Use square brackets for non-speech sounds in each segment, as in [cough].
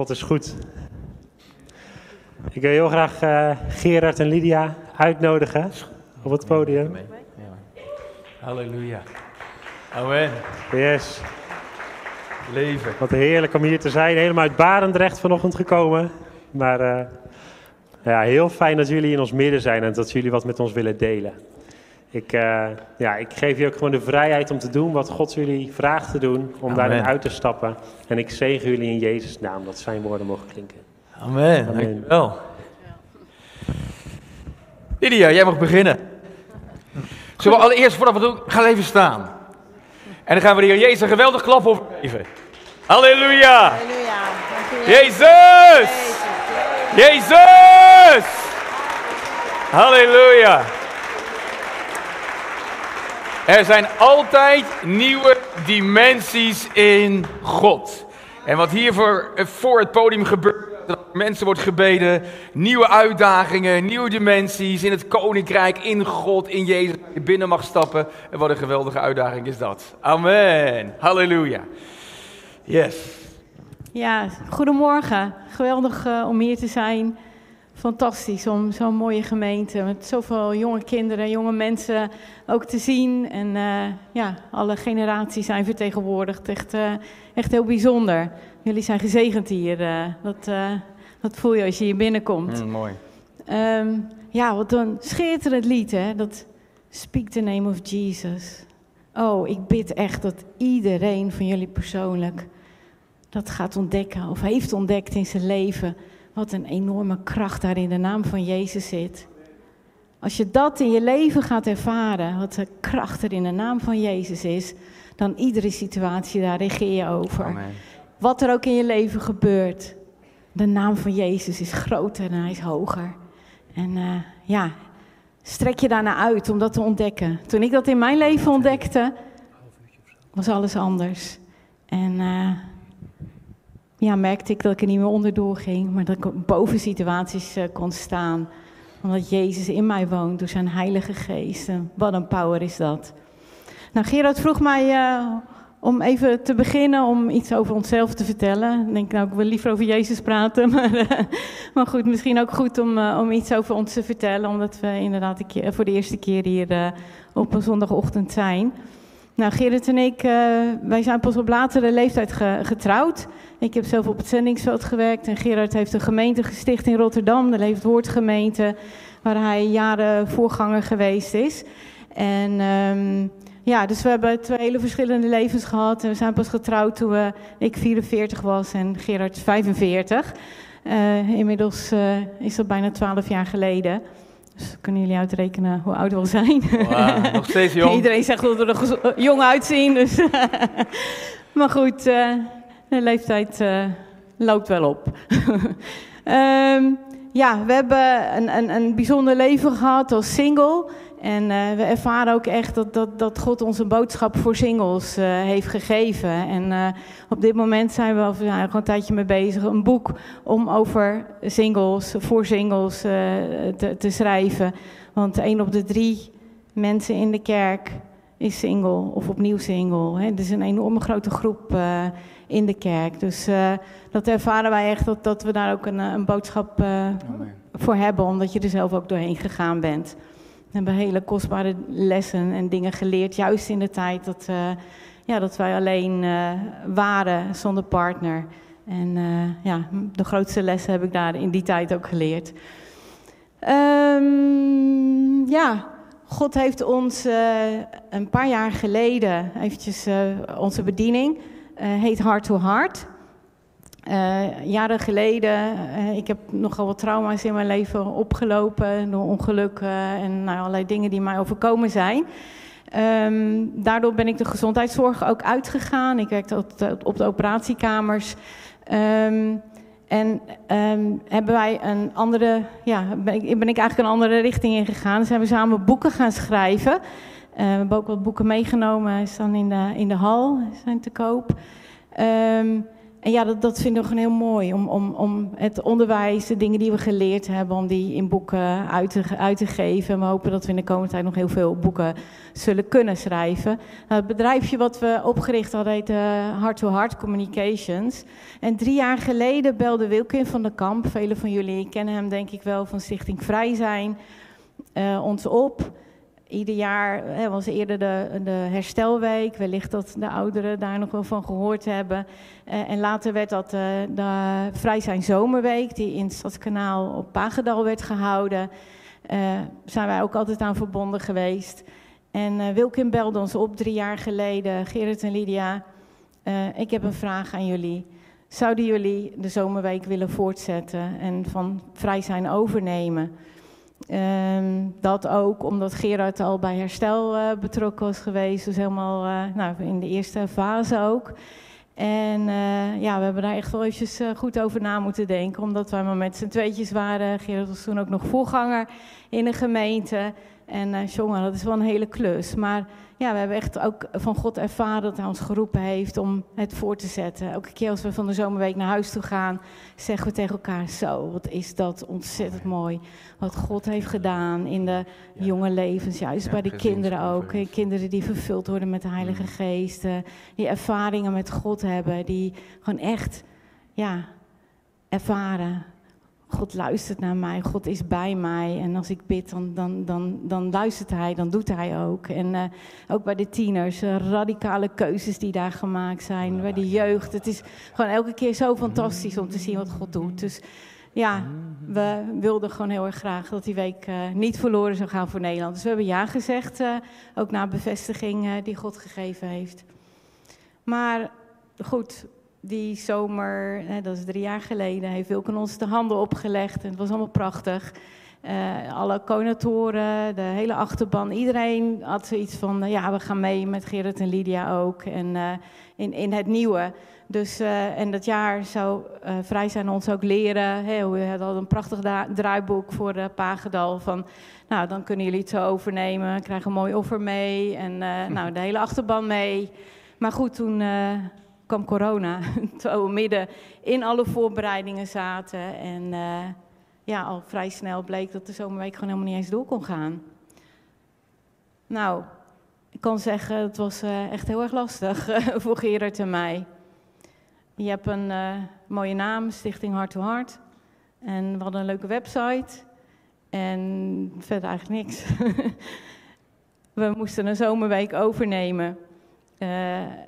God is goed. Ik wil heel graag uh, Gerard en Lydia uitnodigen op het podium. Ja. Halleluja. Amen. Yes. Leven. Wat heerlijk om hier te zijn. Helemaal uit Barendrecht vanochtend gekomen. Maar uh, ja, heel fijn dat jullie in ons midden zijn en dat jullie wat met ons willen delen. Ik, uh, ja, ik geef je ook gewoon de vrijheid om te doen wat God jullie vraagt te doen, om Amen. daarin uit te stappen. En ik zegen jullie in Jezus' naam, dat zijn woorden mogen klinken. Amen, Amen. dankjewel. Lydia, jij mag beginnen. Zullen we allereerst, voordat we doen, gaan even staan. En dan gaan we de Heer Jezus een geweldig klap op geven. Halleluja. Halleluja. Jezus. Jezus. Halleluja. Er zijn altijd nieuwe dimensies in God. En wat hier voor, het podium gebeurt, dat mensen wordt gebeden, nieuwe uitdagingen, nieuwe dimensies in het koninkrijk, in God, in Jezus, je binnen mag stappen. En wat een geweldige uitdaging is dat. Amen. Halleluja. Yes. Ja, goedemorgen. Geweldig uh, om hier te zijn fantastisch om zo'n mooie gemeente met zoveel jonge kinderen, jonge mensen ook te zien. En uh, ja, alle generaties zijn vertegenwoordigd. Echt, uh, echt heel bijzonder. Jullie zijn gezegend hier. Uh, dat, dat voel je als je hier binnenkomt. Mm, mooi. Um, ja, wat een schitterend lied, hè? Dat Speak the name of Jesus. Oh, ik bid echt dat iedereen van jullie persoonlijk dat gaat ontdekken of heeft ontdekt in zijn leven wat een enorme kracht daar in de naam van Jezus zit. Als je dat in je leven gaat ervaren, wat de kracht er in de naam van Jezus is, dan iedere situatie, daar regeer je over. Amen. Wat er ook in je leven gebeurt, de naam van Jezus is groter en hij is hoger. En uh, ja, strek je daarna uit om dat te ontdekken. Toen ik dat in mijn leven ontdekte, was alles anders. En uh, ja, merkte ik dat ik er niet meer onderdoor ging, maar dat ik boven situaties uh, kon staan. Omdat Jezus in mij woont door zijn Heilige Geest. Wat een power is dat. Nou, Gerard vroeg mij uh, om even te beginnen om iets over onszelf te vertellen. Ik denk, nou, ik wil liever over Jezus praten. [laughs] Maar, uh, maar goed, misschien ook goed om, om iets over ons te vertellen. Omdat we inderdaad voor de eerste keer hier op een zondagochtend zijn. Nou, Gerrit en ik, wij zijn pas op latere leeftijd getrouwd. Ik heb zelf op het zendingsveld gewerkt en Gerard heeft een gemeente gesticht in Rotterdam, de Leefwoordgemeente, waar hij jaren voorganger geweest is. En um, ja, dus we hebben twee hele verschillende levens gehad. En we zijn pas getrouwd toen we, ik 44 was en Gerard 45. Uh, inmiddels uh, is dat bijna 12 jaar geleden. Dus kunnen jullie uitrekenen hoe oud we al zijn. Wow, nog steeds [laughs] jong. Iedereen zegt dat we er jong uitzien. Dus [laughs] maar goed, uh, de leeftijd uh, loopt wel op. um, [laughs] ja, we hebben een, een, een bijzonder leven gehad als single. En uh, we ervaren ook echt dat, dat, dat God ons een boodschap voor singles uh, heeft gegeven. En op dit moment zijn we, er gewoon een tijdje mee bezig, een boek om over singles, voor singles te, te, schrijven. Want één op de drie mensen in de kerk is single of opnieuw single. Het is een enorme grote groep in de kerk. Dus uh, dat ervaren wij echt dat, dat we daar ook een, eh, een boodschap uh, voor hebben, omdat je er zelf ook doorheen gegaan bent. We hebben hele kostbare lessen en dingen geleerd, juist in de tijd dat, uh, ja, dat wij alleen waren zonder partner. En ja, de grootste lessen heb ik daar in die tijd ook geleerd. Um, ja, God heeft ons een paar jaar geleden eventjes onze bediening heet Heart to Heart. Uh, jaren geleden, uh, ik heb nogal wat trauma's in mijn leven opgelopen door ongelukken en nou, allerlei dingen die mij overkomen zijn. Um, daardoor ben ik de gezondheidszorg ook uitgegaan. Ik werkte op de, op de operatiekamers. Um, en um, hebben wij een andere, ja, ben ik, ben ik eigenlijk een andere richting ingegaan. Dus hebben we samen boeken gaan schrijven. Uh, we hebben ook wat boeken meegenomen, staan in de, in de hal, zijn te koop. Um, en ja, dat, dat vinden we gewoon heel mooi. Om, om, om het onderwijs, de dingen die we geleerd hebben, om die in boeken uit te, uit te geven. En we hopen dat we in de komende tijd nog heel veel boeken zullen kunnen schrijven. Nou, het bedrijfje wat we opgericht hadden heet Heart to Heart Communications. En drie jaar geleden belde Wilkin van der Kamp, velen van jullie kennen hem denk ik wel van Stichting Vrij Zijn, uh, ons op ieder jaar hè, was eerder de, de herstelweek. Wellicht dat de ouderen daar nog wel van gehoord hebben. Uh, en later werd dat uh, de Vrij zijn Zomerweek, die in het Stadskanaal op Pagedal werd gehouden. Uh, zijn wij ook altijd aan verbonden geweest. En Wilkin belde ons op drie jaar geleden, Gerrit en Lydia. ik heb een vraag aan jullie. Zouden jullie de Zomerweek willen voortzetten en van Vrij zijn overnemen? Um, dat ook omdat Gerard al bij herstel uh, betrokken was geweest, dus helemaal uh, nou, in de eerste fase ook. En uh, ja, we hebben daar echt wel eventjes goed over na moeten denken, omdat wij maar met z'n tweetjes waren. Gerard was toen ook nog voorganger in de gemeente. En jongen, dat is wel een hele klus. Maar ja, we hebben echt ook van God ervaren dat hij ons geroepen heeft om het voor te zetten. Elke keer als we van de zomerweek naar huis toe gaan, zeggen we tegen elkaar: Zo, wat is dat ontzettend mooi. Wat God heeft gedaan in de jonge levens, juist ja, bij de kinderen ook. Kinderen die vervuld worden met de Heilige mm. Geest, die ervaringen met God hebben, die gewoon echt ja, ervaren God luistert naar mij, God is bij mij. En als ik bid, dan, dan, dan, dan luistert hij, dan doet hij ook. En uh, ook bij de tieners, uh, radicale keuzes die daar gemaakt zijn. bij de jeugd. Het is gewoon elke keer zo fantastisch om te zien wat God doet. Dus ja, we wilden gewoon heel erg graag dat die week uh, niet verloren zou gaan voor Nederland. Dus we hebben ja gezegd, ook na bevestiging die God gegeven heeft. Maar goed, die zomer, hè, dat is drie jaar geleden, heeft Wilken ons de handen opgelegd. En het was allemaal prachtig. Uh, alle conatoren, de hele achterban, iedereen had zoiets van, uh, ja, we gaan mee met Gerrit en Lydia ook. En uh, in, in het nieuwe. Dus, en dat jaar zou Vrij zijn ons ook leren. Hè, we hadden een prachtig draaiboek voor Pagedal. Van, nou, dan kunnen jullie het zo overnemen, krijgen een mooi offer mee. En [laughs] nou, de hele achterban mee. Maar goed, toen kwam corona. [laughs] Terwijl we midden in alle voorbereidingen zaten. En uh, ja, al vrij snel bleek dat de zomerweek gewoon helemaal niet eens door kon gaan. Nou, ik kan zeggen, het was uh, echt heel erg lastig [laughs] voor Gerard en mij. Je hebt een uh, mooie naam, Stichting Hart to Hart. En we hadden een leuke website. En verder eigenlijk niks. [laughs] we moesten een zomerweek overnemen. Uh,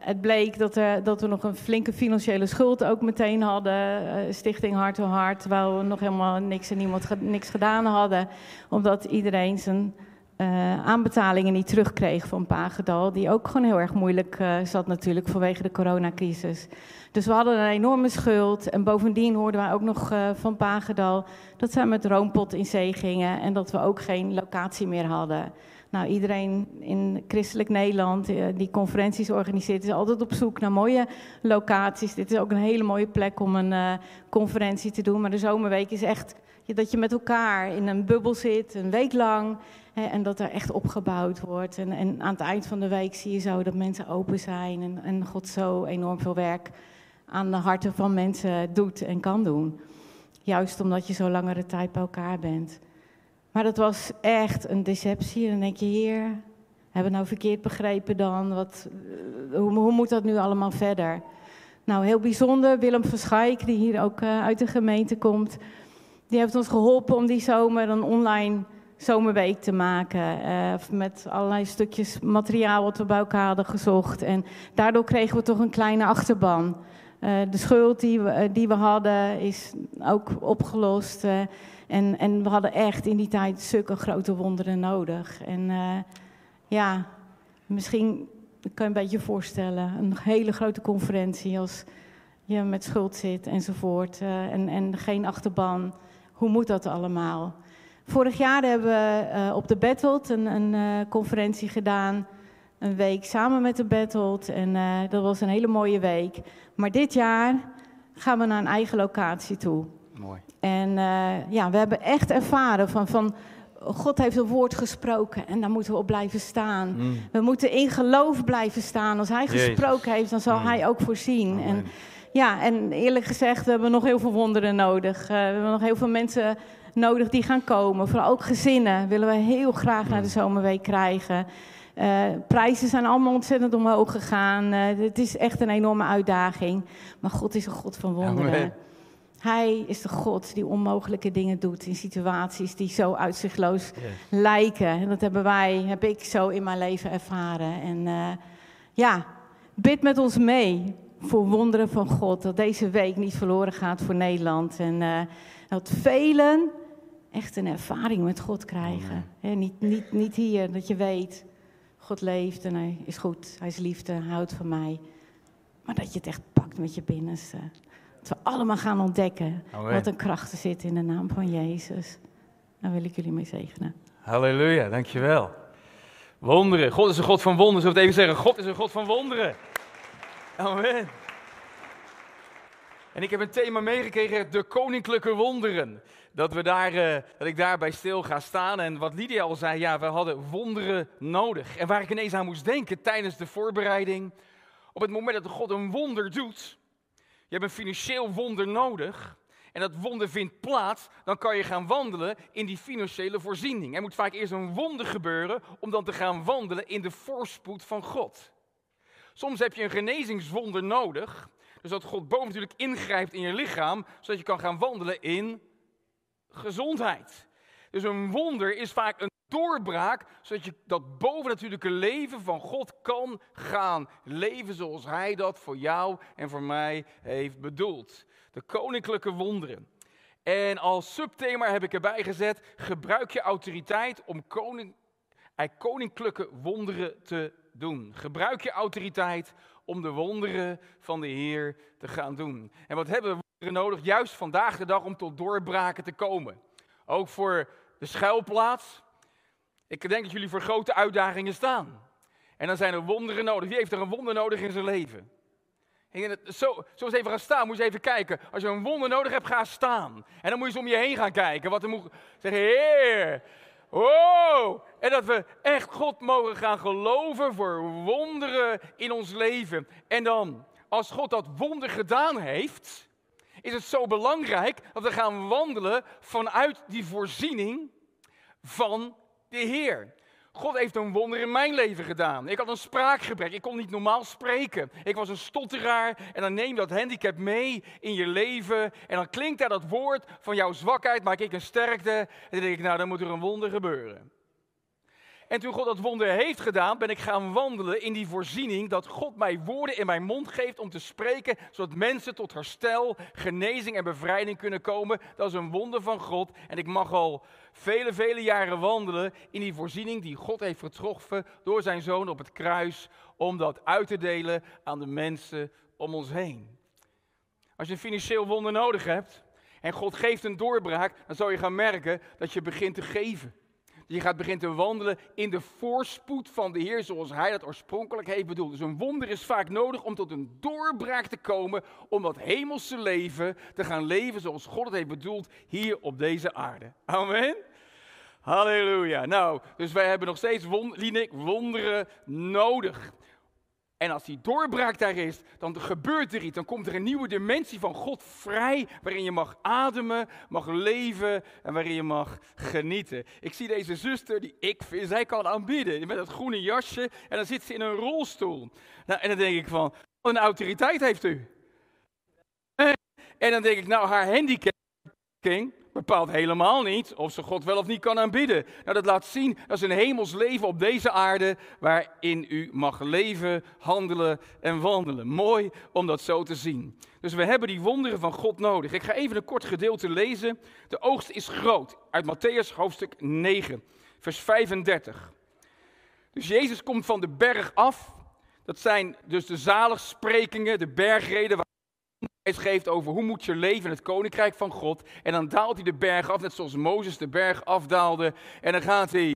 het bleek dat, er, dat we nog een flinke financiële schuld ook meteen hadden. Uh, Stichting Hart to Hart, terwijl we nog helemaal niks en niemand niks gedaan hadden. Omdat iedereen zijn uh, aanbetalingen niet terugkreeg van Pagedal. Die ook gewoon heel erg moeilijk zat natuurlijk vanwege de coronacrisis. Dus we hadden een enorme schuld. En bovendien hoorden wij ook nog van Pagedal dat zij met Roompot in zee gingen. En dat we ook geen locatie meer hadden. Nou, iedereen in christelijk Nederland eh, die conferenties organiseert, is altijd op zoek naar mooie locaties. Dit is ook een hele mooie plek om een uh, conferentie te doen. Maar de zomerweek is echt dat je met elkaar in een bubbel zit, een week lang. Hè, en dat er echt opgebouwd wordt. En, en, aan het eind van de week zie je zo dat mensen open zijn. En, en God zo enorm veel werk aan de harten van mensen doet en kan doen. Juist omdat je zo langere tijd bij elkaar bent. Maar dat was echt een deceptie. Dan denk je, heer, hebben we nou verkeerd begrepen dan? Wat, eh, hoe, hoe, moet dat nu allemaal verder? Nou, heel bijzonder, Willem van Schaik, die hier ook uh, uit de gemeente komt, die heeft ons geholpen om die zomer een online zomerweek te maken. Uh, met allerlei stukjes materiaal wat we bij elkaar hadden gezocht. En daardoor kregen we toch een kleine achterban. Uh, de schuld die we, die we hadden is ook opgelost. En, en we hadden echt in die tijd zulke grote wonderen nodig. En ja, misschien kan je een beetje voorstellen, een hele grote conferentie als je met schuld zit enzovoort. En, en geen achterban. Hoe moet dat allemaal? Vorig jaar hebben we op de Battled een, een conferentie gedaan. Een week samen met de Battled. En dat was een hele mooie week. Maar dit jaar gaan we naar een eigen locatie toe. Mooi. En uh, ja, we hebben echt ervaren van, van God heeft een woord gesproken en daar moeten we op blijven staan. We moeten in geloof blijven staan. Als hij gesproken heeft, dan zal hij ook voorzien. En ja, en eerlijk gezegd, we hebben nog heel veel wonderen nodig. Uh, we hebben nog heel veel mensen nodig die gaan komen. Vooral ook gezinnen willen we heel graag naar de zomerweek krijgen. Uh, prijzen zijn allemaal ontzettend omhoog gegaan. Uh, het is echt een enorme uitdaging. Maar God is een God van wonderen. Amen. Hij is de God die onmogelijke dingen doet in situaties die zo uitzichtloos yes. lijken. En dat hebben wij, heb ik zo in mijn leven ervaren. En uh, ja, bid met ons mee voor wonderen van God. Dat deze week niet verloren gaat voor Nederland. En dat velen echt een ervaring met God krijgen. He, niet, niet, niet hier, dat je weet, God leeft en hij is goed, hij is liefde, hij houdt van mij. Maar dat je het echt pakt met je binnenste. Dat we allemaal gaan ontdekken Amen. wat een kracht er zit in de naam van Jezus. Daar wil ik jullie mee zegenen. Halleluja, dankjewel. Wonderen. God is een God van wonderen. Zullen we het even zeggen? God is een God van wonderen. Amen. En ik heb een thema meegekregen, de koninklijke wonderen. Dat, we daar, uh, dat ik daarbij stil ga staan. En wat Lydia al zei, ja, we hadden wonderen nodig. En waar ik ineens aan moest denken tijdens de voorbereiding. Op het moment dat God een wonder doet, je hebt een financieel wonder nodig. En dat wonder vindt plaats, dan kan je gaan wandelen in die financiële voorziening. Er moet vaak eerst een wonder gebeuren om dan te gaan wandelen in de voorspoed van God. Soms heb je een genezingswonder nodig. Dus dat God boven natuurlijk ingrijpt in je lichaam, zodat je kan gaan wandelen in gezondheid. Dus een wonder is vaak een doorbraak, zodat je dat bovennatuurlijke leven van God kan gaan leven zoals Hij dat voor jou en voor mij heeft bedoeld. De koninklijke wonderen. En als subthema heb ik erbij gezet: gebruik je autoriteit om koning, koninklijke wonderen te doen. Gebruik je autoriteit om de wonderen van de Heer te gaan doen. En wat hebben we wonderen nodig? Juist vandaag de dag om tot doorbraken te komen. Ook voor de schuilplaats. Ik denk dat jullie voor grote uitdagingen staan. En dan zijn er wonderen nodig. Wie heeft er een wonder nodig in zijn leven? Zo, zo eens even gaan staan, moet je even kijken. Als je een wonder nodig hebt, ga staan. En dan moet je eens om je heen gaan kijken. Wat er moet zeggen, Heer, Oh, en dat we echt God mogen gaan geloven voor wonderen in ons leven. En dan, als God dat wonder gedaan heeft, is het zo belangrijk dat we gaan wandelen vanuit die voorziening van de Heer. God heeft een wonder in mijn leven gedaan. Ik had een spraakgebrek. Ik kon niet normaal spreken. Ik was een stotteraar. En dan neem je dat handicap mee in je leven. En dan klinkt daar dat woord van jouw zwakheid, maak ik een sterkte. En dan denk ik, nou, dan moet er een wonder gebeuren. En toen God dat wonder heeft gedaan, ben ik gaan wandelen in die voorziening dat God mij woorden in mijn mond geeft om te spreken, zodat mensen tot herstel, genezing en bevrijding kunnen komen. Dat is een wonder van God. En ik mag al vele, vele jaren wandelen in die voorziening die God heeft getroffen door zijn zoon op het kruis, om dat uit te delen aan de mensen om ons heen. Als je een financieel wonder nodig hebt en God geeft een doorbraak, dan zal je gaan merken dat je begint te geven. Je gaat beginnen te wandelen in de voorspoed van de Heer zoals Hij dat oorspronkelijk heeft bedoeld. Dus een wonder is vaak nodig om tot een doorbraak te komen, om dat hemelse leven te gaan leven zoals God het heeft bedoeld hier op deze aarde. Amen. Halleluja. Nou, dus wij hebben nog steeds wonderen nodig. En als die doorbraak daar is, dan gebeurt er iets. Dan komt er een nieuwe dimensie van God vrij, waarin je mag ademen, mag leven en waarin je mag genieten. Ik zie deze zuster, die ik zij kan aanbieden, met dat groene jasje, en dan zit ze in een rolstoel. Nou, en dan denk ik van, wat een autoriteit heeft u. En dan denk ik, nou, haar handicap bepaalt helemaal niet of ze God wel of niet kan aanbidden. Nou, dat laat zien, dat is een hemels leven op deze aarde waarin u mag leven, handelen en wandelen. Mooi om dat zo te zien. Dus we hebben die wonderen van God nodig. Ik ga even een kort gedeelte lezen. De oogst is groot. Uit Matthäus hoofdstuk 9, vers 35. Dus Jezus komt van de berg af. Dat zijn dus de zaligsprekingen, de bergreden geeft over hoe moet je leven in het koninkrijk van God. En dan daalt hij de berg af, net zoals Mozes de berg afdaalde. En dan gaat hij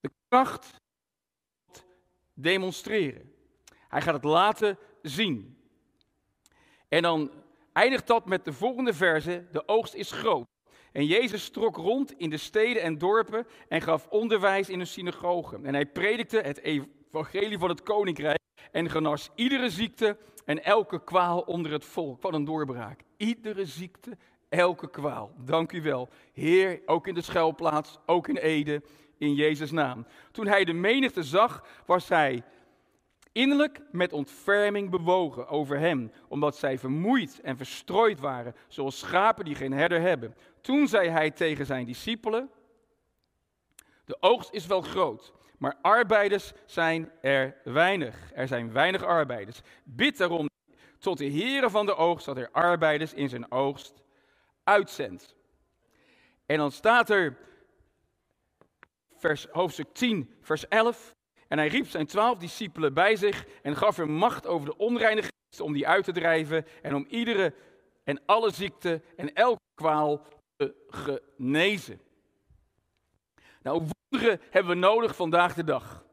de kracht demonstreren. Hij gaat het laten zien. En dan eindigt dat met de volgende verse: De oogst is groot. En Jezus trok rond in de steden en dorpen en gaf onderwijs in de synagogen. En hij predikte het evangelie van het koninkrijk en genas iedere ziekte en elke kwaal onder het volk. Wat een doorbraak. Iedere ziekte, elke kwaal. Dank u wel. Heer, ook in de schuilplaats, ook in Ede, in Jezus' naam. Toen hij de menigte zag, was hij innerlijk met ontferming bewogen over hem, omdat zij vermoeid en verstrooid waren, zoals schapen die geen herder hebben. Toen zei hij tegen zijn discipelen: De oogst is wel groot, maar arbeiders zijn er weinig. Er zijn weinig arbeiders. Bid daarom tot de Heere van de oogst dat er arbeiders in zijn oogst uitzendt. En dan staat er, vers, hoofdstuk 10, vers 11. En hij riep zijn twaalf discipelen bij zich en gaf hem macht over de onreine geesten om die uit te drijven en om iedere en alle ziekte en elke kwaal te genezen. Nou, wonderen hebben we nodig vandaag de dag.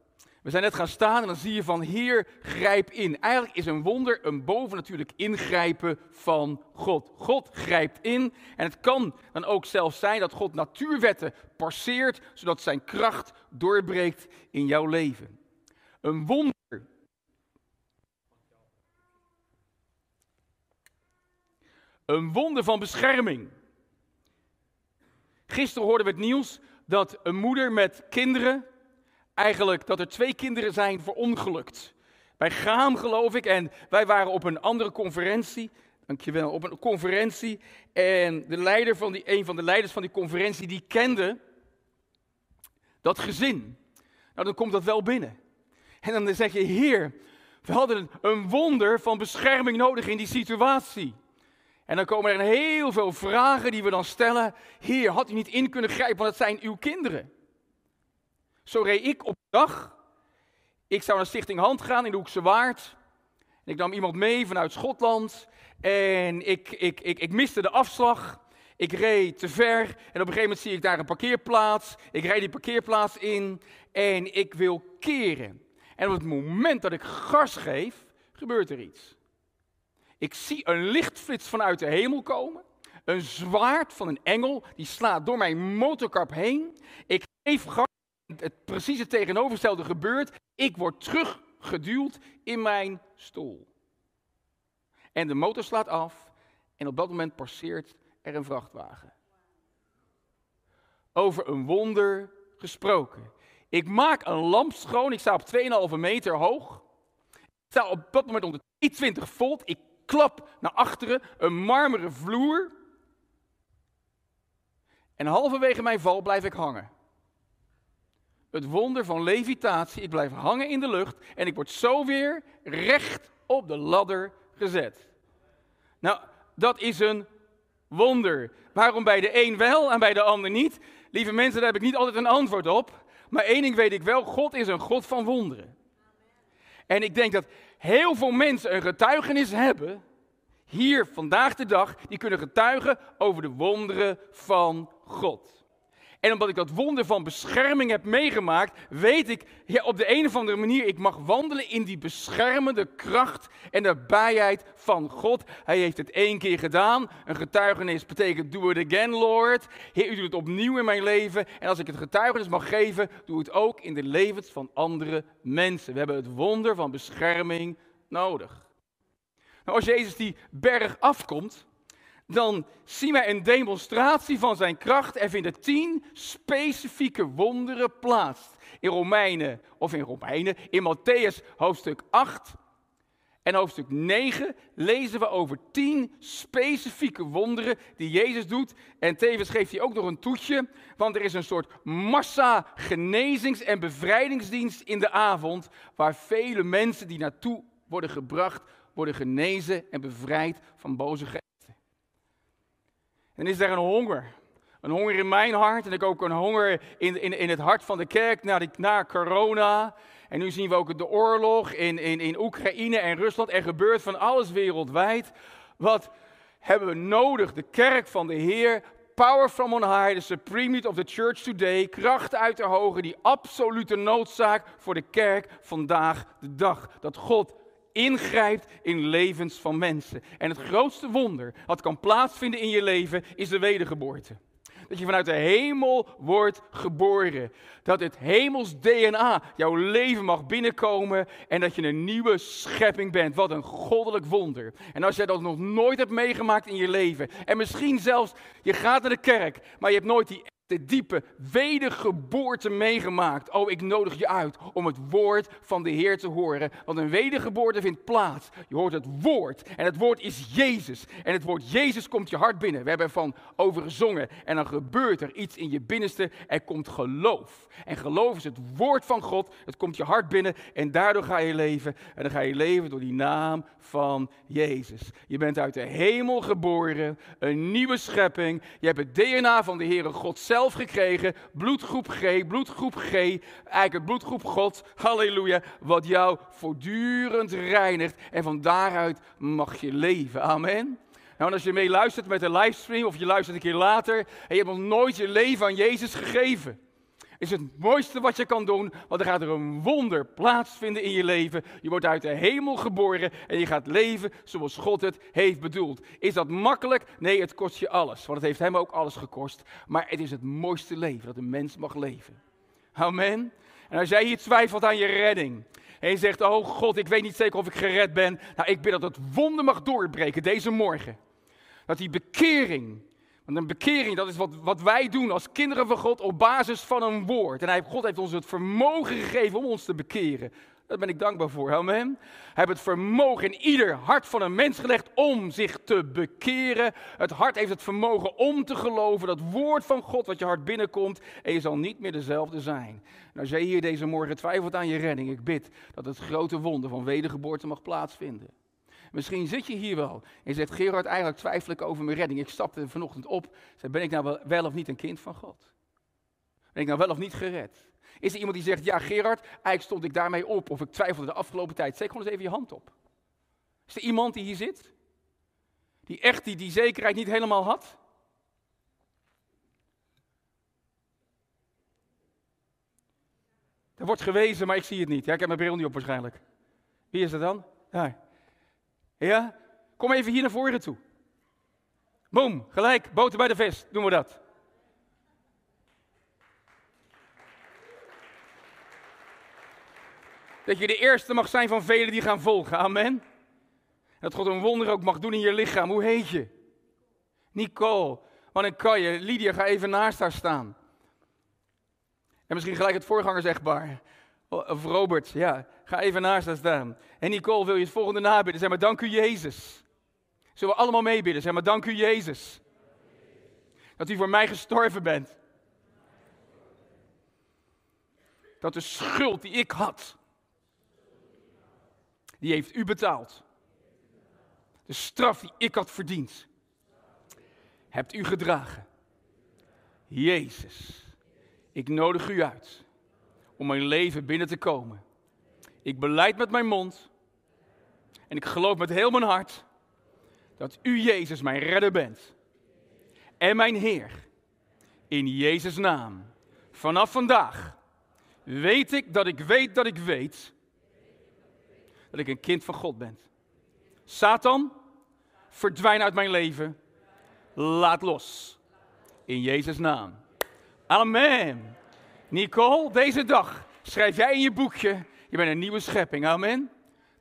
We zijn net gaan staan en dan zie je van Heer, grijp in. Eigenlijk is een wonder een bovennatuurlijk ingrijpen van God. God grijpt in en het kan dan ook zelfs zijn dat God natuurwetten passeert, zodat zijn kracht doorbreekt in jouw leven. Een wonder. Een wonder van bescherming. Gisteren hoorden we het nieuws dat een moeder met kinderen eigenlijk dat er twee kinderen zijn verongelukt. Bij Gaam geloof ik en wij waren op een andere conferentie. Dankjewel, op een conferentie. En de leider van die, een van de leiders van die conferentie, die kende dat gezin. Nou, dan komt dat wel binnen. En dan zeg je, heer, we hadden een wonder van bescherming nodig in die situatie. En dan komen er heel veel vragen die we dan stellen. Heer, had u niet in kunnen grijpen, want het zijn uw kinderen. Zo reed ik op de dag. Ik zou naar Stichting Hand gaan in de Hoekse Waard. En ik nam iemand mee vanuit Schotland. En ik, ik, ik, ik miste de afslag. Ik reed te ver. En op een gegeven moment zie ik daar een parkeerplaats. Ik rijd die parkeerplaats in. En ik wil keren. En op het moment dat ik gas geef, gebeurt er iets. Ik zie een lichtflits vanuit de hemel komen. Een zwaard van een engel, die slaat door mijn motorkap heen. Ik geef gas het precieze tegenovergestelde gebeurt. Ik word teruggeduwd in mijn stoel. En de motor slaat af en op dat moment passeert er een vrachtwagen. Over een wonder gesproken. Ik maak een lamp schoon, ik sta op 2,5 meter hoog. Ik sta op dat moment onder 20 volt. Ik klap naar achteren, een marmeren vloer. En halverwege mijn val blijf ik hangen het wonder van levitatie. Ik blijf hangen in de lucht en ik word zo weer recht op de ladder gezet. Nou, dat is een wonder. Waarom bij de een wel en bij de ander niet? Lieve mensen, daar heb ik niet altijd een antwoord op. Maar één ding weet ik wel, God is een God van wonderen. En ik denk dat heel veel mensen een getuigenis hebben, hier vandaag de dag, die kunnen getuigen over de wonderen van God. En omdat ik dat wonder van bescherming heb meegemaakt, weet ik ja, op de een of andere manier, ik mag wandelen in die beschermende kracht en de bijheid van God. Hij heeft het één keer gedaan. Een getuigenis betekent do it again, Lord. Heer, u doet het opnieuw in mijn leven. En als ik het getuigenis mag geven, doe het ook in de levens van andere mensen. We hebben het wonder van bescherming nodig. Nou, als Jezus die berg afkomt, dan zien wij een demonstratie van zijn kracht. Er vinden tien specifieke wonderen plaats. In Romeinen, of in Romeinen, in Matthäus hoofdstuk 8 en hoofdstuk 9 lezen we over tien specifieke wonderen die Jezus doet. En tevens geeft hij ook nog een toetje, want er is een soort massa genezings- en bevrijdingsdienst in de avond, waar vele mensen die naartoe worden gebracht, worden genezen en bevrijd van boze geesten. En is er een honger. Een honger in mijn hart en ik ook een honger in, in, in het hart van de kerk na, die, na corona. En nu zien we ook de oorlog in, in, in Oekraïne en Rusland. Er gebeurt van alles wereldwijd. Wat hebben we nodig? De kerk van de Heer, power from on high, the supreme of the church today, kracht uit de hoge, die absolute noodzaak voor de kerk vandaag de dag. Dat God ingrijpt in levens van mensen. En het grootste wonder wat kan plaatsvinden in je leven is de wedergeboorte. Dat je vanuit de hemel wordt geboren. Dat het hemels DNA jouw leven mag binnenkomen en dat je een nieuwe schepping bent. Wat een goddelijk wonder. En als jij dat nog nooit hebt meegemaakt in je leven en misschien zelfs je gaat naar de kerk, maar je hebt nooit die de diepe wedergeboorte meegemaakt. Oh, ik nodig je uit om het woord van de Heer te horen. Want een wedergeboorte vindt plaats. Je hoort het woord. En het woord is Jezus. En het woord Jezus komt je hart binnen. We hebben ervan over gezongen. En dan gebeurt er iets in je binnenste. Er komt geloof. En geloof is het woord van God. Het komt je hart binnen. En daardoor ga je leven. En dan ga je leven door die naam van Jezus. Je bent uit de hemel geboren. Een nieuwe schepping. Je hebt het DNA van de Heere God zelf gekregen, bloedgroep G, bloedgroep G, eigenlijk het bloedgroep God, halleluja, wat jou voortdurend reinigt en van daaruit mag je leven. Amen. Nou, en als je meeluistert met een livestream of je luistert een keer later en je hebt nog nooit je leven aan Jezus gegeven is het mooiste wat je kan doen, want er gaat er een wonder plaatsvinden in je leven. Je wordt uit de hemel geboren en je gaat leven zoals God het heeft bedoeld. Is dat makkelijk? Nee, het kost je alles, want het heeft hem ook alles gekost. Maar het is het mooiste leven dat een mens mag leven. Amen. En als jij hier twijfelt aan je redding en je zegt, oh God, ik weet niet zeker of ik gered ben. Nou, ik bid dat het wonder mag doorbreken deze morgen. Dat die bekering want een bekering, dat is wat, wat wij doen als kinderen van God op basis van een woord. En hij, God heeft ons het vermogen gegeven om ons te bekeren. Daar ben ik dankbaar voor. Amen. Hij heeft het vermogen in ieder hart van een mens gelegd om zich te bekeren. Het hart heeft het vermogen om te geloven. Dat woord van God wat je hart binnenkomt. En je zal niet meer dezelfde zijn. En als jij hier deze morgen twijfelt aan je redding. Ik bid dat het grote wonder van wedergeboorte mag plaatsvinden. Misschien zit je hier wel en je zegt, Gerard, eigenlijk twijfel ik over mijn redding. Ik stapte vanochtend op, zei, ben ik nou wel, of niet een kind van God? Ben ik nou wel of niet gered? Is er iemand die zegt, ja Gerard, eigenlijk stond ik daarmee op of ik twijfelde de afgelopen tijd. Steek gewoon eens even je hand op. Is er iemand die hier zit? Die echt die, die zekerheid niet helemaal had? Er wordt gewezen, maar ik zie het niet. Ja, ik heb mijn bril niet op waarschijnlijk. Wie is dat dan? Ja. Ja? Kom even hier naar voren toe. Boom, gelijk, boter bij de vis, doen we dat. Dat je de eerste mag zijn van velen die gaan volgen, amen. Dat God een wonder ook mag doen in je lichaam. Hoe heet je? Nicole. Wat een kan je. Lydia, ga even naast haar staan. En misschien gelijk het voorgangers-echtbaar. Of Robert, ja, ga even naast haar staan. En Nicole, wil je het volgende nabidden? Zeg maar, dank u Jezus. Zullen we allemaal meebidden? Zeg maar, dank u Jezus. Dat u voor mij gestorven bent. Dat de schuld die ik had, die heeft u betaald. De straf die ik had verdiend, hebt u gedragen. Jezus, ik nodig u uit om mijn leven binnen te komen. Ik beleid met mijn mond en ik geloof met heel mijn hart dat u Jezus mijn redder bent en mijn Heer. In Jezus' naam. Vanaf vandaag weet ik dat ik weet dat ik weet dat ik een kind van God ben. Satan, verdwijn uit mijn leven. Laat los. In Jezus' naam. Amen. Nicole, deze dag schrijf jij in je boekje, je bent een nieuwe schepping. Amen.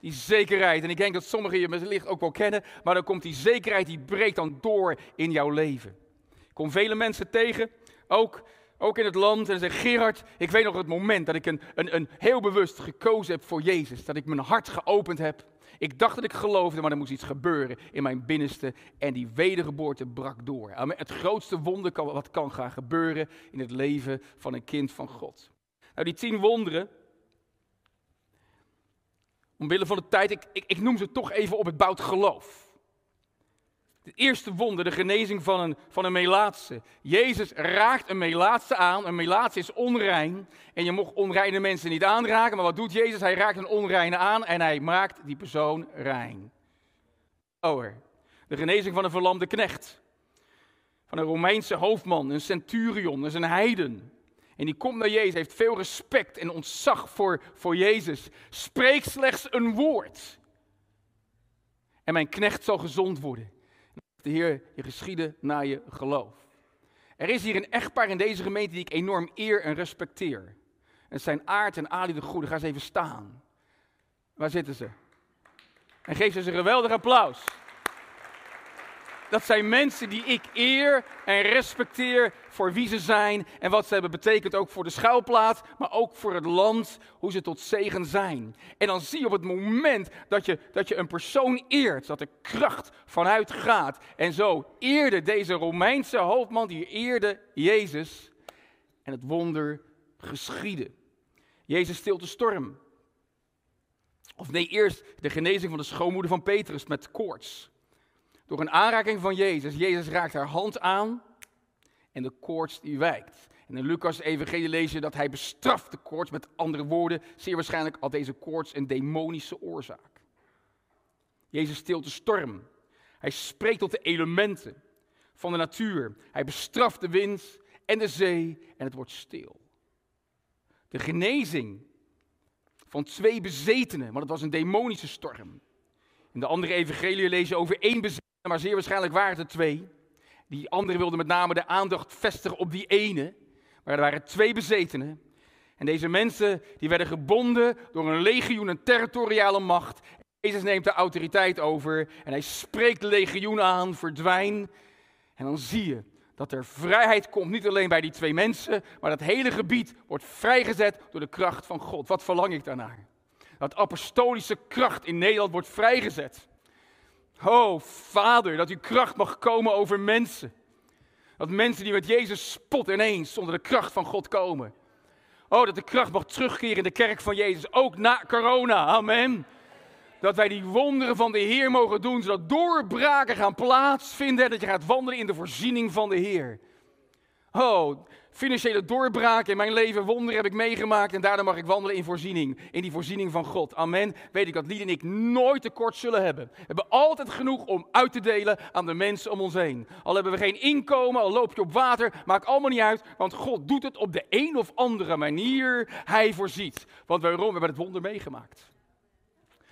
Die zekerheid. En ik denk dat sommigen je wellicht ook wel kennen, maar dan komt die zekerheid, die breekt dan door in jouw leven. Ik kom vele mensen tegen, ook, ook in het land, en zeggen: Gerard, ik weet nog het moment dat ik een, een, een heel bewust gekozen heb voor Jezus. Dat ik mijn hart geopend heb. Ik dacht dat ik geloofde, maar er moest iets gebeuren in mijn binnenste. En die wedergeboorte brak door. Het grootste wonder kan, wat kan gaan gebeuren in het leven van een kind van God. Nou, die tien wonderen. Omwille van de tijd, ik, ik, noem ze toch even op het bout geloof. Het eerste wonder, de genezing van een, van een melaatse. Jezus raakt een melaatse aan. Een melaatse is onrein. En je mocht onreine mensen niet aanraken. Maar wat doet Jezus? Hij raakt een onreine aan en hij maakt die persoon rein. Oh, de genezing van een verlamde knecht. Van een Romeinse hoofdman, een centurion, dat is een heiden. En die komt naar Jezus, heeft veel respect en ontzag voor, voor Jezus. Spreek slechts een woord. En mijn knecht zal gezond worden de Heer je geschieden naar je geloof. Er is hier een echtpaar in deze gemeente die ik enorm eer en respecteer. Het zijn Aard en Ali de Goede. Ga eens even staan. Waar zitten ze? En geef ze een geweldig applaus. Dat zijn mensen die ik eer en respecteer voor wie ze zijn en wat ze hebben betekend ook voor de schuilplaats, maar ook voor het land, hoe ze tot zegen zijn. En dan zie je op het moment dat je, dat je een persoon eert, dat er kracht vanuit gaat. En zo eerde deze Romeinse hoofdman, die eerde Jezus en het wonder geschiedde. Jezus stilt de storm. Of nee, eerst de genezing van de schoonmoeder van Petrus met koorts. Door een aanraking van Jezus. Jezus raakt haar hand aan en de koorts die wijkt. En in Lucas evangelie lees je dat hij bestraft de koorts. Met andere woorden, zeer waarschijnlijk had deze koorts een demonische oorzaak. Jezus stilt de storm. Hij spreekt tot de elementen van de natuur. Hij bestraft de wind en de zee en het wordt stil. De genezing van twee bezetenen, want het was een demonische storm. In de andere evangelie lees je over één bezetene, maar zeer waarschijnlijk waren het er twee. Die andere wilde met name de aandacht vestigen op die ene. Maar er waren twee bezetenen. En deze mensen die werden gebonden door een legioen, een territoriale macht. Jezus neemt de autoriteit over en hij spreekt legioen aan, verdwijn. En dan zie je dat er vrijheid komt, niet alleen bij die twee mensen, maar dat hele gebied wordt vrijgezet door de kracht van God. Wat verlang ik daarnaar? Dat apostolische kracht in Nederland wordt vrijgezet. Oh, Vader, dat uw kracht mag komen over mensen. Dat mensen die met Jezus spotten ineens zonder de kracht van God komen. Oh, dat de kracht mag terugkeren in de kerk van Jezus, ook na corona. Amen. Dat wij die wonderen van de Heer mogen doen, zodat doorbraken gaan plaatsvinden en dat je gaat wandelen in de voorziening van de Heer. Oh, financiële doorbraak in mijn leven, wonderen heb ik meegemaakt en daardoor mag ik wandelen in voorziening, in die voorziening van God. Amen. Weet ik dat Lied en ik nooit tekort zullen hebben. We hebben altijd genoeg om uit te delen aan de mensen om ons heen. Al hebben we geen inkomen, al loop je op water, maakt allemaal niet uit, want God doet het op de een of andere manier. Hij voorziet. Want waarom? We hebben het wonder meegemaakt.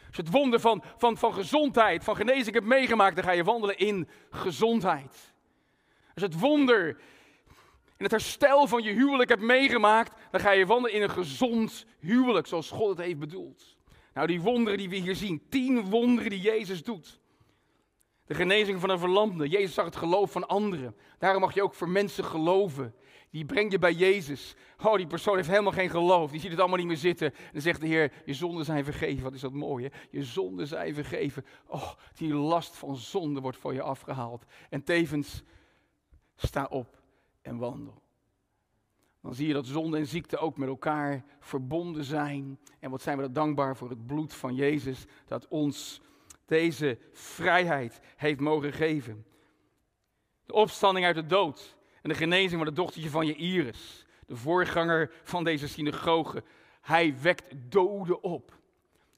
Als het wonder van, van, van gezondheid, van genezing hebt meegemaakt, dan ga je wandelen in gezondheid. Als het wonder in het herstel van je huwelijk hebt meegemaakt, dan ga je wandelen in een gezond huwelijk, zoals God het heeft bedoeld. Nou, die wonderen die we hier zien, tien wonderen die Jezus doet. De genezing van een verlamde. Jezus zag het geloof van anderen. Daarom mag je ook voor mensen geloven. Die breng je bij Jezus. Oh, die persoon heeft helemaal geen geloof. Die ziet het allemaal niet meer zitten. En dan zegt de Heer, je zonden zijn vergeven. Wat is dat mooi, hè? Je zonden zijn vergeven. Oh, die last van zonde wordt voor je afgehaald. En tevens, sta op en wandel. Dan zie je dat zonde en ziekte ook met elkaar verbonden zijn. En wat zijn we dat dankbaar voor het bloed van Jezus dat ons deze vrijheid heeft mogen geven. De opstanding uit de dood en de genezing van het dochtertje van je Iris, de voorganger van deze synagoge. Hij wekt doden op.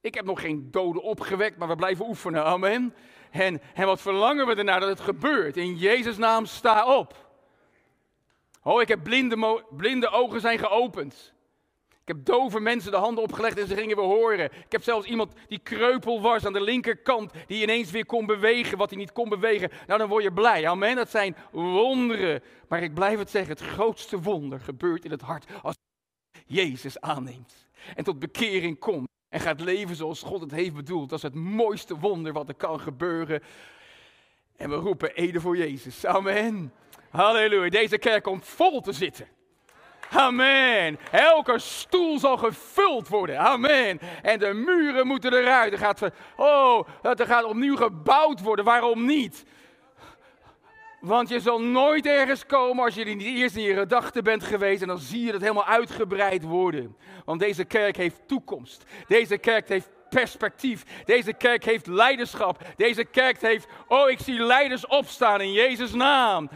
Ik heb nog geen doden opgewekt, maar we blijven oefenen. Amen. En, en wat verlangen we ernaar dat het gebeurt? In Jezus' naam sta op. Oh, ik heb blinde, blinde ogen zijn geopend. Ik heb dove mensen de handen opgelegd en ze gingen weer horen. Ik heb zelfs iemand die kreupel was aan de linkerkant, die ineens weer kon bewegen wat hij niet kon bewegen. Nou, dan word je blij. Amen. Dat zijn wonderen. Maar ik blijf het zeggen, het grootste wonder gebeurt in het hart als Jezus aanneemt. En tot bekering komt en gaat leven zoals God het heeft bedoeld. Dat is het mooiste wonder wat er kan gebeuren. En we roepen Ede voor Jezus. Amen. Halleluja. Deze kerk komt vol te zitten. Amen. Elke stoel zal gevuld worden. Amen. En de muren moeten eruit. Er gaat, oh, er gaat opnieuw gebouwd worden. Waarom niet? Want je zal nooit ergens komen als je niet eerst in je gedachten bent geweest. En dan zie je dat helemaal uitgebreid worden. Want deze kerk heeft toekomst. Deze kerk heeft perspectief. Deze kerk heeft leiderschap. Deze kerk heeft, oh ik zie leiders opstaan in Jezus' naam.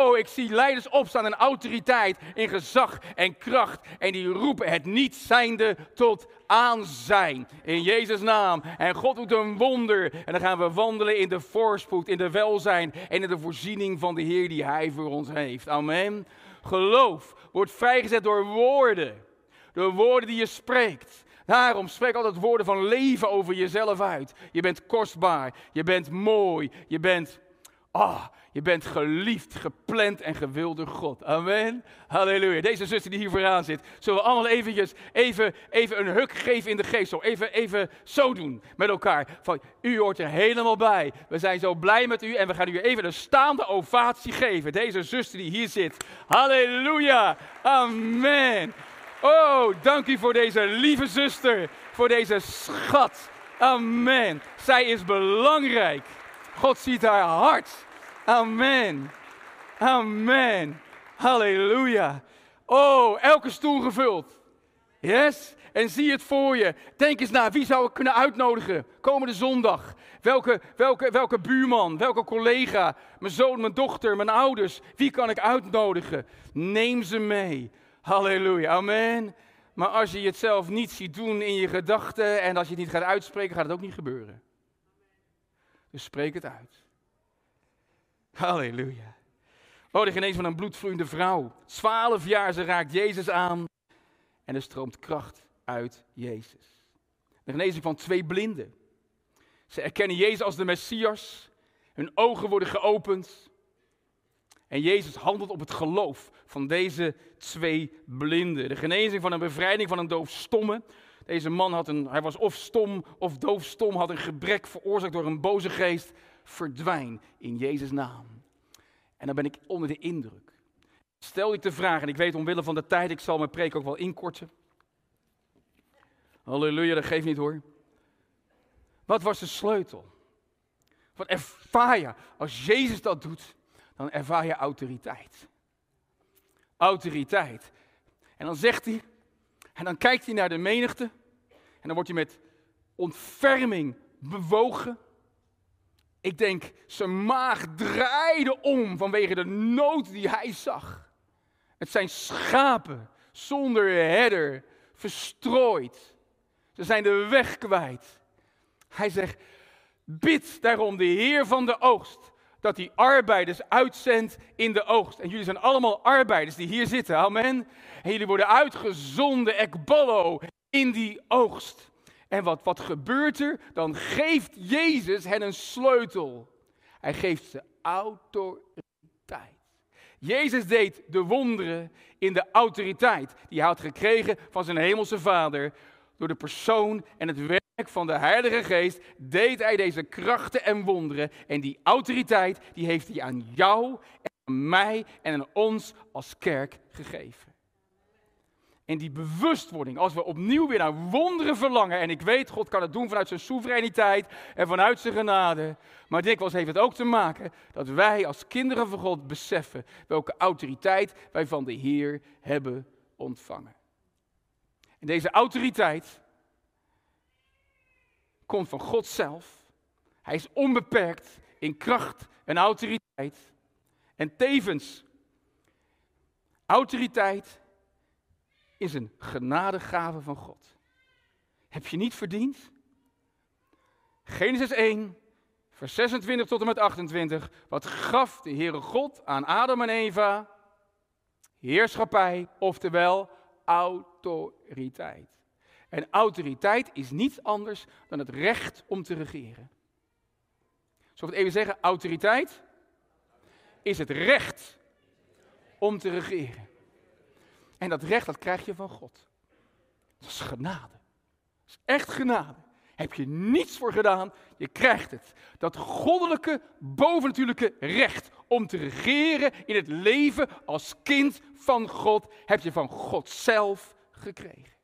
Oh, ik zie leiders opstaan in autoriteit, in gezag en kracht. En die roepen het niet zijnde tot aanzijn. In Jezus' naam. En God doet een wonder. En dan gaan we wandelen in de voorspoed, in de welzijn en in de voorziening van de Heer die Hij voor ons heeft. Amen. Geloof wordt vrijgezet door woorden. Door woorden die je spreekt. Daarom spreek altijd woorden van leven over jezelf uit. Je bent kostbaar. Je bent mooi. Je bent Ah, je bent geliefd, gepland en gewild door God. Amen. Halleluja. Deze zuster die hier vooraan zit, zullen we allemaal eventjes even, even een huk geven in de geest. Zo even, even zo doen met elkaar. Van, u hoort er helemaal bij. We zijn zo blij met u en we gaan u even een staande ovatie geven. Deze zuster die hier zit. Halleluja. Amen. Oh, dank u voor deze lieve zuster. Voor deze schat. Amen. Zij is belangrijk. God ziet haar hart. Amen. Amen. Halleluja. Oh, elke stoel gevuld. Yes? En zie het voor je. Denk eens na, wie zou ik kunnen uitnodigen komende zondag? Welke, welke, welke buurman, welke collega, mijn zoon, mijn dochter, mijn ouders. Wie kan ik uitnodigen? Neem ze mee. Halleluja. Amen. Maar als je het zelf niet ziet doen in je gedachten en als je het niet gaat uitspreken, gaat het ook niet gebeuren. Dus spreek het uit. Halleluja. Oh, de genees van een bloedvloeiende vrouw. Twaalf jaar, ze raakt Jezus aan. En er stroomt kracht uit Jezus. De genezing van twee blinden. Ze erkennen Jezus als de Messias. Hun ogen worden geopend. En Jezus handelt op het geloof van deze twee blinden. De genezing van een bevrijding van een doofstomme. Deze man had een, hij was of stom of doofstom, had een gebrek veroorzaakt door een boze geest. Verdwijn in Jezus' naam. En dan ben ik onder de indruk. Stel ik de vraag, en ik weet omwille van de tijd, ik zal mijn preek ook wel inkorten. Halleluja, dat geeft niet hoor. Wat was de sleutel? Wat ervaar je? Als Jezus dat doet, dan ervaar je autoriteit. Autoriteit. En dan zegt hij, en dan kijkt hij naar de menigte, en dan wordt hij met ontferming bewogen. Ik denk, zijn maag draaide om vanwege de nood die hij zag. Het zijn schapen zonder herder, verstrooid. Ze zijn de weg kwijt. Hij zegt, bid daarom de Heer van de oogst, dat hij arbeiders uitzendt in de oogst. En jullie zijn allemaal arbeiders die hier zitten, amen. En jullie worden uitgezonden, ekballo, in die oogst. En wat, wat gebeurt er? Dan geeft Jezus hen een sleutel. Hij geeft ze autoriteit. Jezus deed de wonderen in de autoriteit die hij had gekregen van zijn hemelse vader. Door de persoon en het werk van de Heilige Geest deed hij deze krachten en wonderen. En die autoriteit die heeft hij aan jou en aan mij en aan ons als kerk gegeven. En die bewustwording, als we opnieuw weer naar wonderen verlangen. En ik weet, God kan het doen vanuit zijn soevereiniteit en vanuit zijn genade. Maar dikwijls heeft het ook te maken dat wij als kinderen van God beseffen welke autoriteit wij van de Heer hebben ontvangen. En deze autoriteit komt van God zelf. Hij is onbeperkt in kracht en autoriteit. En tevens autoriteit is een genadegave van God. Heb je niet verdiend? Genesis 1, vers 26 tot en met 28. Wat gaf de Heere God aan Adam en Eva? Heerschappij, oftewel autoriteit. En autoriteit is niets anders dan het recht om te regeren. Zal ik het even zeggen? Autoriteit is het recht om te regeren. En dat recht, dat krijg je van God. Dat is genade. Dat is echt genade. Heb je niets voor gedaan, je krijgt het. Dat goddelijke, bovennatuurlijke recht om te regeren in het leven als kind van God, heb je van God zelf gekregen.